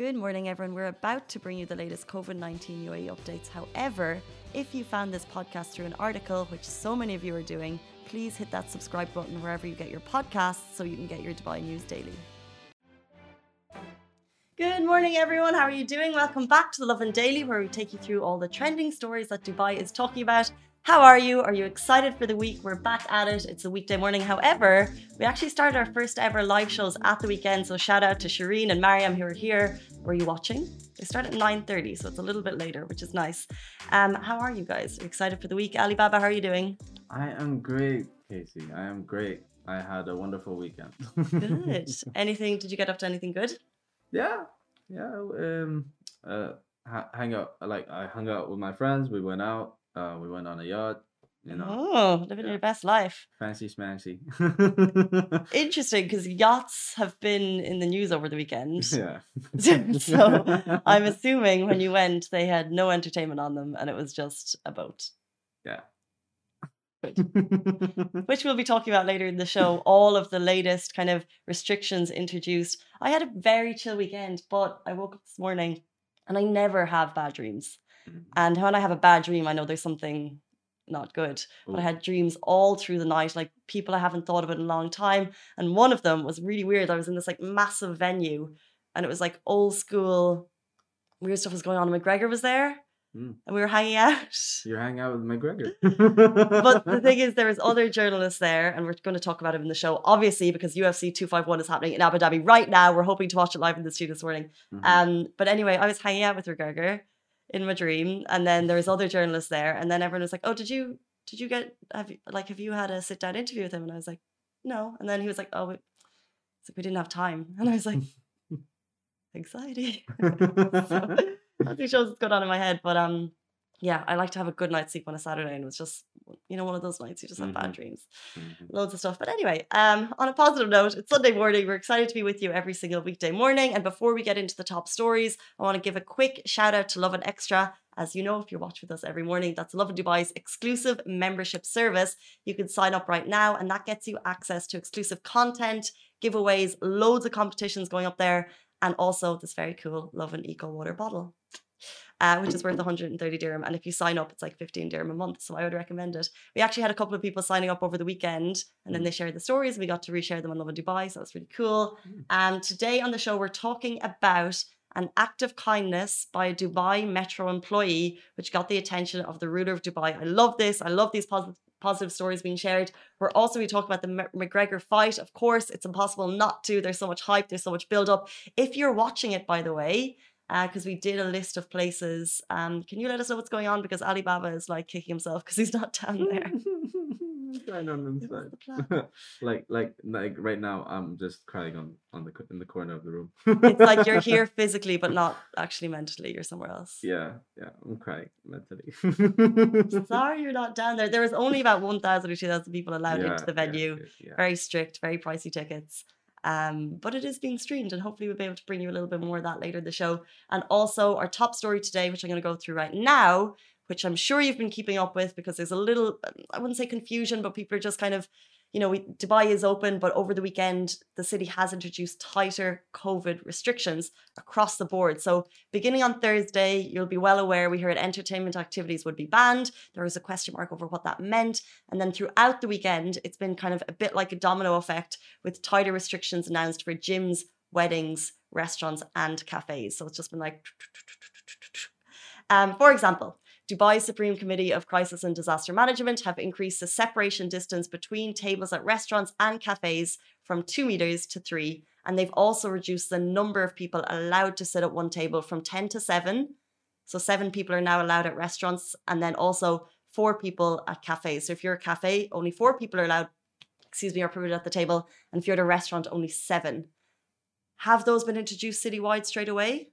Good morning, everyone. We're about to bring you the latest COVID 19 UAE updates. However, if you found this podcast through an article, which so many of you are doing, please hit that subscribe button wherever you get your podcasts so you can get your Dubai news daily. Good morning, everyone. How are you doing? Welcome back to the Lovin Daily, where we take you through all the trending stories that Dubai is talking about. How are you? Are you excited for the week? We're back at it. It's a weekday morning. However, we actually started our first ever live shows at the weekend. So shout out to Shireen and Mariam who are here. Were you watching? They start at 9.30, so it's a little bit later, which is nice. Um, how are you guys? Are you excited for the week? Alibaba, how are you doing? I am great, Casey. I am great. I had a wonderful weekend. good. Anything? Did you get up to anything good? Yeah, yeah. Um, uh, hang out. Like I hung out with my friends. We went out. Uh, we went on a yacht. You know. Oh, living yeah. your best life. Fancy smancy. Interesting, because yachts have been in the news over the weekend. Yeah. so I'm assuming when you went, they had no entertainment on them, and it was just a boat. Yeah. Which we'll be talking about later in the show. All of the latest kind of restrictions introduced. I had a very chill weekend, but I woke up this morning and I never have bad dreams. Mm. And when I have a bad dream, I know there's something not good. But I had dreams all through the night, like people I haven't thought about in a long time. And one of them was really weird. I was in this like massive venue and it was like old school, weird stuff was going on. And McGregor was there. Mm. And we were hanging out. You're hanging out with McGregor. but the thing is, there was other journalists there, and we're going to talk about him in the show, obviously, because UFC 251 is happening in Abu Dhabi right now. We're hoping to watch it live in the studio this morning. Mm-hmm. Um, but anyway, I was hanging out with McGregor, in my dream, and then there was other journalists there, and then everyone was like, "Oh, did you did you get have you, like have you had a sit down interview with him?" And I was like, "No," and then he was like, "Oh, it's like we didn't have time," and I was like, "Anxiety." so, that shows what's going on in my head, but um, yeah, I like to have a good night's sleep on a Saturday, and it was just, you know, one of those nights you just have mm-hmm. bad dreams, mm-hmm. loads of stuff. But anyway, um, on a positive note, it's Sunday morning. We're excited to be with you every single weekday morning. And before we get into the top stories, I want to give a quick shout out to Lovin Extra. As you know, if you're watching with us every morning, that's Lovin Dubai's exclusive membership service. You can sign up right now, and that gets you access to exclusive content, giveaways, loads of competitions going up there, and also this very cool Lovin Eco Water bottle uh, which is worth 130 dirham. And if you sign up, it's like 15 dirham a month. So I would recommend it. We actually had a couple of people signing up over the weekend and then they shared the stories. We got to reshare them on Lovin Dubai. So that's really cool. And today on the show, we're talking about an act of kindness by a Dubai Metro employee, which got the attention of the ruler of Dubai. I love this. I love these positive positive stories being shared. We're also we talk about the McGregor fight. Of course, it's impossible not to. There's so much hype. There's so much build up. If you're watching it, by the way, because uh, we did a list of places. Um, can you let us know what's going on? Because Alibaba is like kicking himself because he's not down there. I don't understand. like, like, like right now, I'm just crying on on the in the corner of the room. it's like you're here physically, but not actually mentally. You're somewhere else. Yeah, yeah, I'm crying mentally. Sorry, you're not down there. There was only about one thousand or two thousand people allowed yeah, into the venue. Yeah, yeah. Very strict, very pricey tickets. Um, but it is being streamed, and hopefully, we'll be able to bring you a little bit more of that later in the show. And also, our top story today, which I'm going to go through right now, which I'm sure you've been keeping up with because there's a little, I wouldn't say confusion, but people are just kind of you know, we, Dubai is open, but over the weekend, the city has introduced tighter COVID restrictions across the board. So, beginning on Thursday, you'll be well aware we heard entertainment activities would be banned. There was a question mark over what that meant. And then throughout the weekend, it's been kind of a bit like a domino effect with tighter restrictions announced for gyms, weddings, restaurants, and cafes. So, it's just been like, um, for example, Dubai Supreme Committee of Crisis and Disaster Management have increased the separation distance between tables at restaurants and cafes from two meters to three. And they've also reduced the number of people allowed to sit at one table from 10 to seven. So, seven people are now allowed at restaurants, and then also four people at cafes. So, if you're a cafe, only four people are allowed, excuse me, are permitted at the table. And if you're at a restaurant, only seven. Have those been introduced citywide straight away?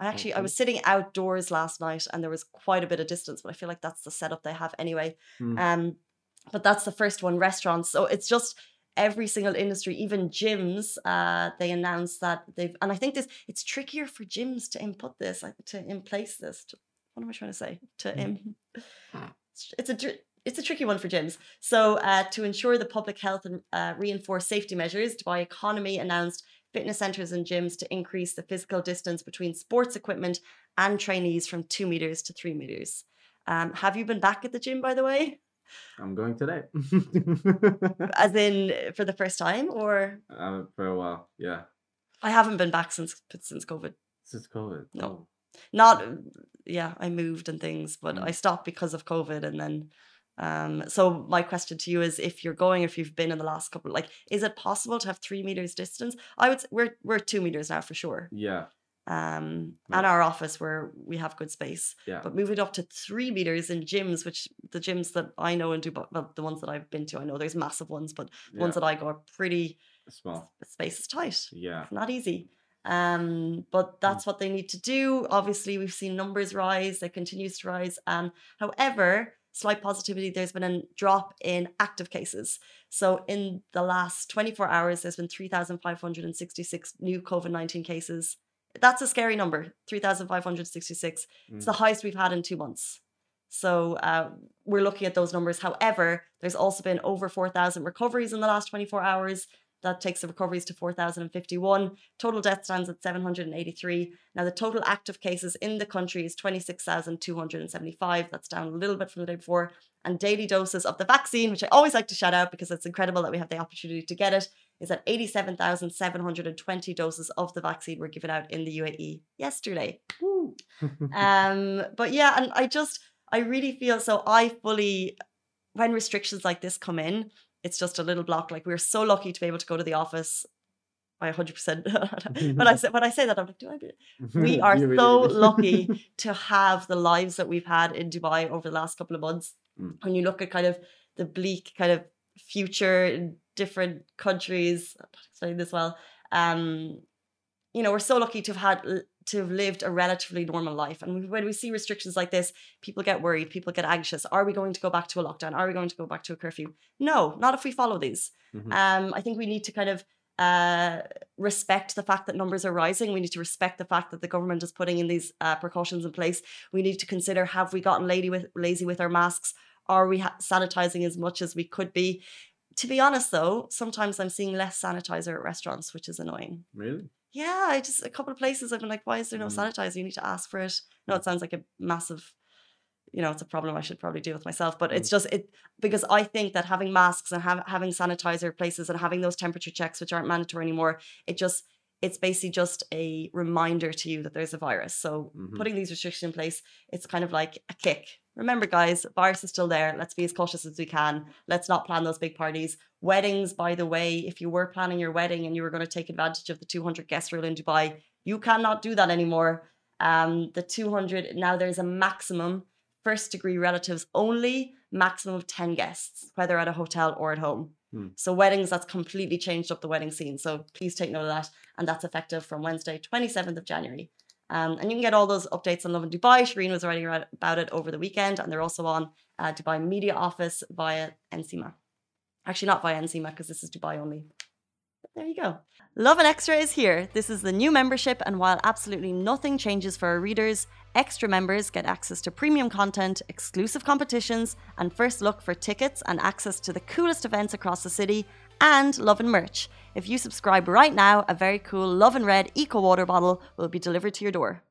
I actually I was sitting outdoors last night and there was quite a bit of distance, but I feel like that's the setup they have anyway. Mm. Um, but that's the first one, restaurants. So it's just every single industry, even gyms, uh, they announced that they've and I think this it's trickier for gyms to input this, like to in place this. To, what am I trying to say? To hmm. in, it's a it's a tricky one for gyms. So, uh, to ensure the public health and uh, reinforce safety measures, Dubai Economy announced fitness centers and gyms to increase the physical distance between sports equipment and trainees from two meters to three meters. Um, have you been back at the gym, by the way? I'm going today. As in for the first time, or uh, for a while, yeah. I haven't been back since since COVID. Since COVID. No. Not yeah, I moved and things, but Mm. I stopped because of COVID and then um so my question to you is if you're going if you've been in the last couple like is it possible to have three meters distance? I would s- we're we're two meters now for sure. Yeah. Um Yeah. and our office where we have good space. Yeah. But moving up to three meters in gyms, which the gyms that I know and do well, the ones that I've been to, I know there's massive ones, but the ones that I go are pretty Small. the space is tight Yeah. not easy. Um, but that's what they need to do. Obviously, we've seen numbers rise, it continues to rise. Um, however, slight positivity, there's been a drop in active cases. So in the last 24 hours, there's been 3,566 new COVID 19 cases. That's a scary number 3,566. It's the highest we've had in two months. So uh, we're looking at those numbers. However, there's also been over 4,000 recoveries in the last 24 hours. That takes the recoveries to 4,051. Total death stands at 783. Now, the total active cases in the country is 26,275. That's down a little bit from the day before. And daily doses of the vaccine, which I always like to shout out because it's incredible that we have the opportunity to get it, is that 87,720 doses of the vaccine were given out in the UAE yesterday. Um, but yeah, and I just, I really feel so. I fully, when restrictions like this come in, it's just a little block. Like we're so lucky to be able to go to the office. I 100%. when I say when I say that, I'm like, do I? Be? We are really so lucky to have the lives that we've had in Dubai over the last couple of months. Mm. When you look at kind of the bleak kind of future in different countries, I'm not explaining this well. Um, you know, we're so lucky to have had to have lived a relatively normal life. And when we see restrictions like this, people get worried, people get anxious. Are we going to go back to a lockdown? Are we going to go back to a curfew? No, not if we follow these. Mhm. Um, I think we need to kind of uh, respect the fact that numbers are rising. We need to respect the fact that the government is putting in these uh, precautions in place. We need to consider: Have we gotten lazy with lazy with our masks? Are we ha- sanitizing as much as we could be? To be honest, though, sometimes I'm seeing less sanitizer at restaurants, which is annoying. Really? Yeah, I just a couple of places I've been like, why is there no Mm. sanitizer? You need to ask for it. No, it sounds like a massive, you know, it's a problem I should probably deal with myself. But it's just it because I think that having masks and have, having sanitizer places and having those temperature checks, which aren't mandatory anymore, it just it's basically just a reminder to you that there's a virus. So Mhm. putting these restrictions in place, it's kind of like a kick. Remember, guys, virus is still there. Let's be as cautious as we can. Let's not plan those big parties. Weddings, by the way, if you were planning your wedding and you were going to take advantage of the 200 guest rule in Dubai, you cannot do that anymore. Um, the 200 now there's a maximum first degree relatives only, maximum of 10 guests, whether at a hotel or at home. Hmm. So weddings, that's completely changed up the wedding scene. So please take note of that. And that's effective from Wednesday, 27th of January. Um, and you can get all those updates on Lovin Dubai. Shireen was writing about it over the weekend, and they're also on uh, Dubai Media Office via NCMA. Actually, not via NCMA because this is Dubai only. But there you go. Lovin Extra is here. This is the new membership, and while absolutely nothing changes for our readers, extra members get access to premium content, exclusive competitions, and first look for tickets and access to the coolest events across the city, and Lovin merch. If you subscribe right now, a very cool Lovin Red Eco Water bottle will be delivered to your door.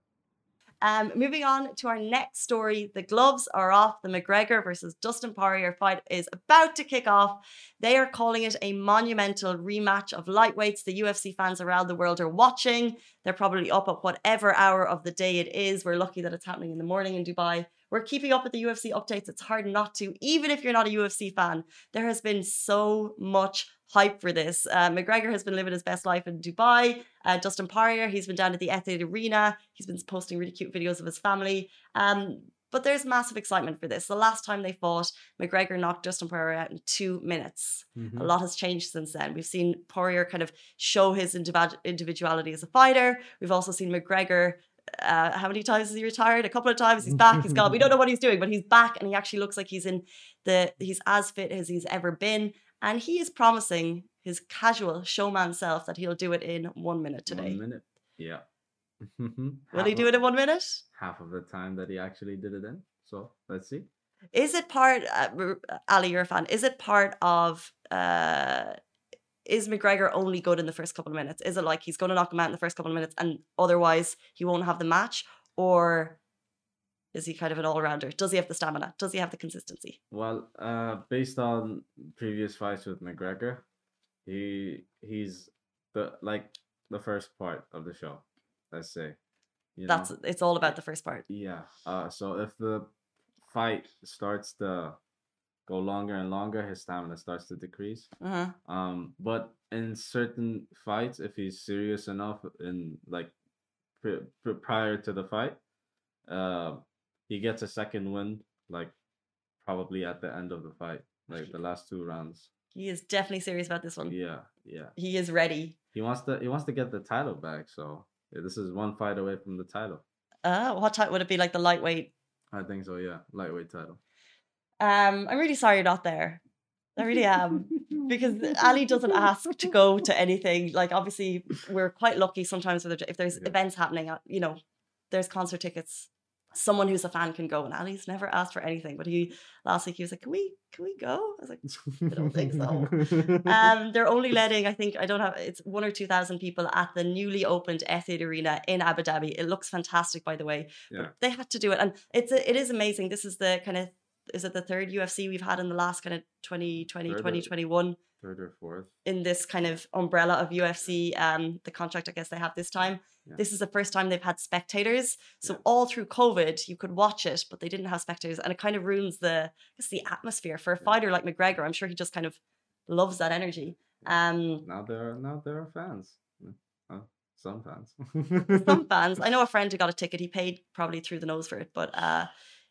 Um, moving on to our next story, the gloves are off. The McGregor versus Dustin Poirier fight is about to kick off. They are calling it a monumental rematch of lightweights. The UFC fans around the world are watching. They're probably up at whatever hour of the day it is. We're lucky that it's happening in the morning in Dubai. We're keeping up with the UFC updates. It's hard not to, even if you're not a UFC fan. There has been so much hype for this. Uh, McGregor has been living his best life in Dubai. Uh, Dustin Poirier, he's been down at the Etihad Arena. He's been posting really cute videos of his family. Um, but there's massive excitement for this. The last time they fought, McGregor knocked Dustin Poirier out in two minutes. Mhm. A lot has changed since then. We've seen Poirier kind of show his individuality as a fighter. We've also seen McGregor. Uh, how many times has he retired? A couple of times. He's back. He's gone. We don't know what he's doing, but he's back, and he actually looks like he's in the. He's as fit as he's ever been, and he is promising his casual showman self that he'll do it in one minute today. One minute. Yeah. Will he do it in one minute? Half of the time that he actually did it in. So let's see. Is it part, uh, Ali, you're a fan, is it part of, uh, is McGregor only good in the first couple of minutes? Is it like he's going to knock him out in the first couple of minutes and otherwise he won't have the match? Or is he kind of an all rounder? Does he have the stamina? Does he have the consistency? Well, uh, based on previous fights with McGregor, he he's the like the first part of the show. Let's say. You That's know? it's all about the first part. Yeah. Uh, so if the fight starts to go longer and longer, his stamina starts to decrease. Uh-huh. Um, but in certain fights, if he's serious enough in like prior to the fight, uh, he gets a second win, like probably at the end of the fight, like the last two rounds. He is definitely serious about this one. Yeah, yeah. He is ready. He wants to. He wants to get the title back. So yeah, this is one fight away from the title. Uh, what type would it be? Like the lightweight? I think so. Yeah, lightweight title. Um, I'm really sorry you're not there. I really am because Ali doesn't ask to go to anything. Like obviously, we're quite lucky sometimes if there's yeah. events happening. Uh, you know, there's concert tickets someone who's a fan can go. And Ali's never asked for anything, but he last week he was like, "Can we? Can we go?" I was like, "I don't think so." um, they're only letting I think I don't have it's one or two thousand people at the newly opened Etihad Arena in Abu Dhabi. It looks fantastic, by the way. Yeah. they had to do it, and it's a, it is amazing. This is the kind of is it the third UFC we've had in the last kind of 2020, 2021? Third or fourth in this kind of umbrella of UFC. Um, the contract I guess they have this time. Yeah. This is the first time they've had spectators. So yeah. all through COVID, you could watch it, but they didn't have spectators, and it kind of ruins the I guess the atmosphere for a fighter like McGregor. I'm sure he just kind of loves that energy. Um, now there are now there are fans. Some fans. some fans. I know a friend who got a ticket. He paid probably through the nose for it, but uh,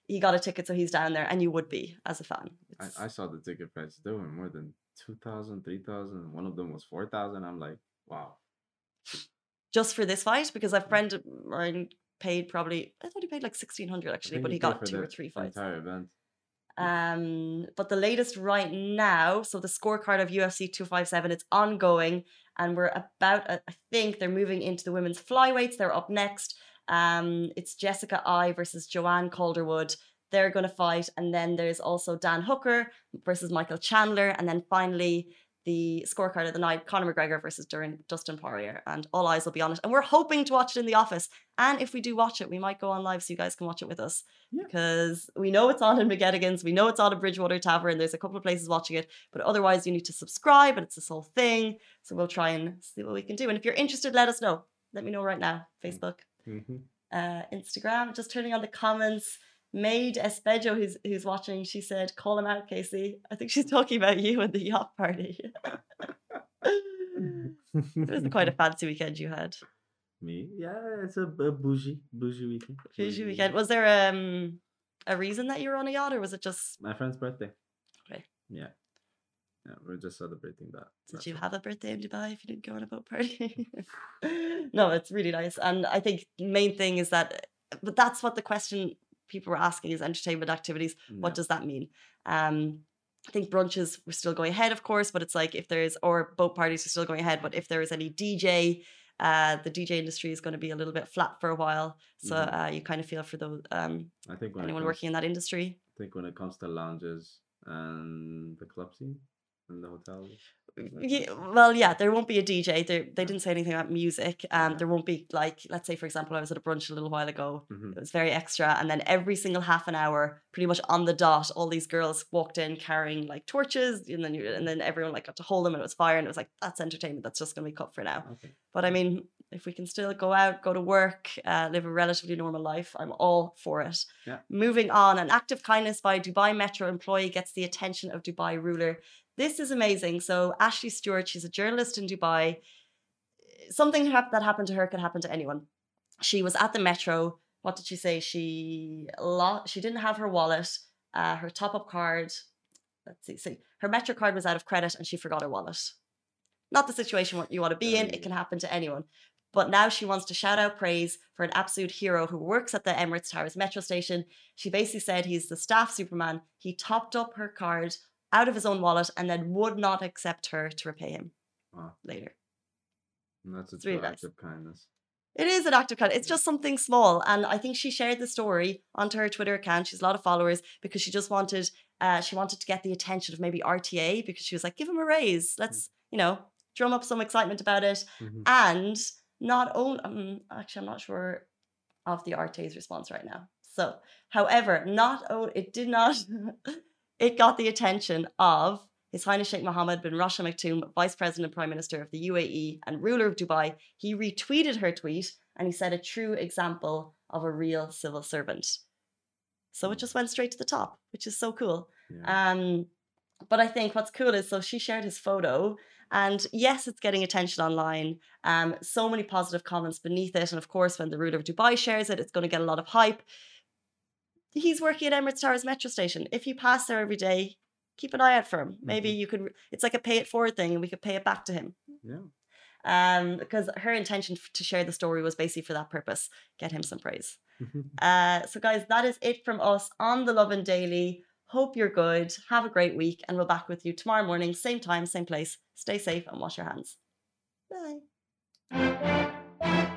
he got a ticket, so he's down there, and you would be as a fan. I, I, saw the ticket price. They were more than 2,000, 3,000. One of them was 4,000. I'm like, wow. Just for this fight? Because a friend of mine paid probably, I thought he paid like 1,600 actually, but he, he got two or three fights. Entire event. Um, but the latest right now, so the scorecard of UFC 257, it's ongoing, and we're about, I think they're moving into the women's flyweights. They're up next. Um, it's Jessica Eye versus Joanne Calderwood they're going to fight. And then there's also Dan Hooker versus Michael Chandler. And then finally, the scorecard of the night Conor McGregor versus Durin, Dustin Poirier. And all eyes will be on it. And we're hoping to watch it in the office. And if we do watch it, we might go on live so you guys can watch it with us. Yeah. Because we know it's on in McGettigan's, we know it's on in Bridgewater Tavern. There's a couple of places watching it. But otherwise, you need to subscribe, and it's this whole thing. So we'll try and see what we can do. And if you're interested, let us know. Let me know right now. Facebook, mm-hmm. uh, Instagram. Just turning on the comments. Maid Espejo, who's who's watching, she said, "Call him out, Casey." I think she's talking about you and the yacht party. it was quite a fancy weekend you had. Me, yeah, it's a, a bougie, bougie weekend. Bougie weekend. Was there um a reason that you were on a yacht, or was it just my friend's birthday? Okay. Yeah. Yeah, we're just celebrating that. Did you have a birthday in Dubai if you didn't go on a boat party? no, it's really nice. And I think the main thing is that, but that's what the question people were asking is entertainment activities. What does that mean? Um, I think brunches were still going ahead, of course, but it's like if there's or boat parties are still going ahead, but if there is any DJ, uh, the DJ industry is going to be a little bit flat for a while. So mm-hmm. uh, you kind of feel for those um, I think anyone comes, working in that industry. I think when it comes to lounges and the club scene in the hotels. Yeah, well, yeah, there won't be a DJ. There, they didn't say anything about music. Um, yeah. there won't be like, let's say, for example, I was at a brunch a little while ago. Mm-hmm. It was very extra, and then every single half an hour, pretty much on the dot, all these girls walked in carrying like torches, and then you, and then everyone like got to hold them, and it was fire, and it was like that's entertainment. That's just gonna be cut for now. Okay. But I mean, if we can still go out, go to work, uh, live a relatively normal life, I'm all for it. Yeah. Moving on, an act of kindness by Dubai Metro employee gets the attention of Dubai ruler. This is amazing. So Ashley Stewart, she's a journalist in Dubai. Something that happened to her could happen to anyone. She was at the metro. What did she say? She lost, she didn't have her wallet, uh, her top up card. Let's see, see, her metro card was out of credit and she forgot her wallet. Not the situation you want to be in. It can happen to anyone. But now she wants to shout out praise for an absolute hero who works at the Emirates Towers metro station. She basically said he's the staff superman. He topped up her card out of his own wallet and then would not accept her to repay him wow. later. And that's a true act nice. of kindness. It is an act of kindness. It's just something small. And I think she shared the story onto her Twitter account. She's a lot of followers because she just wanted uh, she wanted to get the attention of maybe RTA because she was like, give him a raise. Let's, mm. you know, drum up some excitement about it. Mhm. And not only, um, actually, I'm not sure of the RTA's response right now. So, however, not only it did not, it got the attention of His Highness Sheikh Mohammed bin Rashid Maktoum, Vice President and Prime Minister of the UAE and ruler of Dubai. He retweeted her tweet and he said a true example of a real civil servant. So it just went straight to the top, which is so cool. Yeah. Um, but I think what's cool is so she shared his photo, and yes, it's getting attention online. Um, so many positive comments beneath it, and of course, when the ruler of Dubai shares it, it's going to get a lot of hype. He's working at Emirates Towers metro station. If you pass there every day, keep an eye out for him. Maybe you could. It's like a pay it forward thing, and we could pay it back to him. yeah. Um, because her intention to share the story was basically for that purpose, get him some praise. Uh, so, guys, that is it from us on the Lovin Daily. Hope you're good. Have a great week, and we'll back with you tomorrow morning, same time, same place. Stay safe and wash your hands. Bye.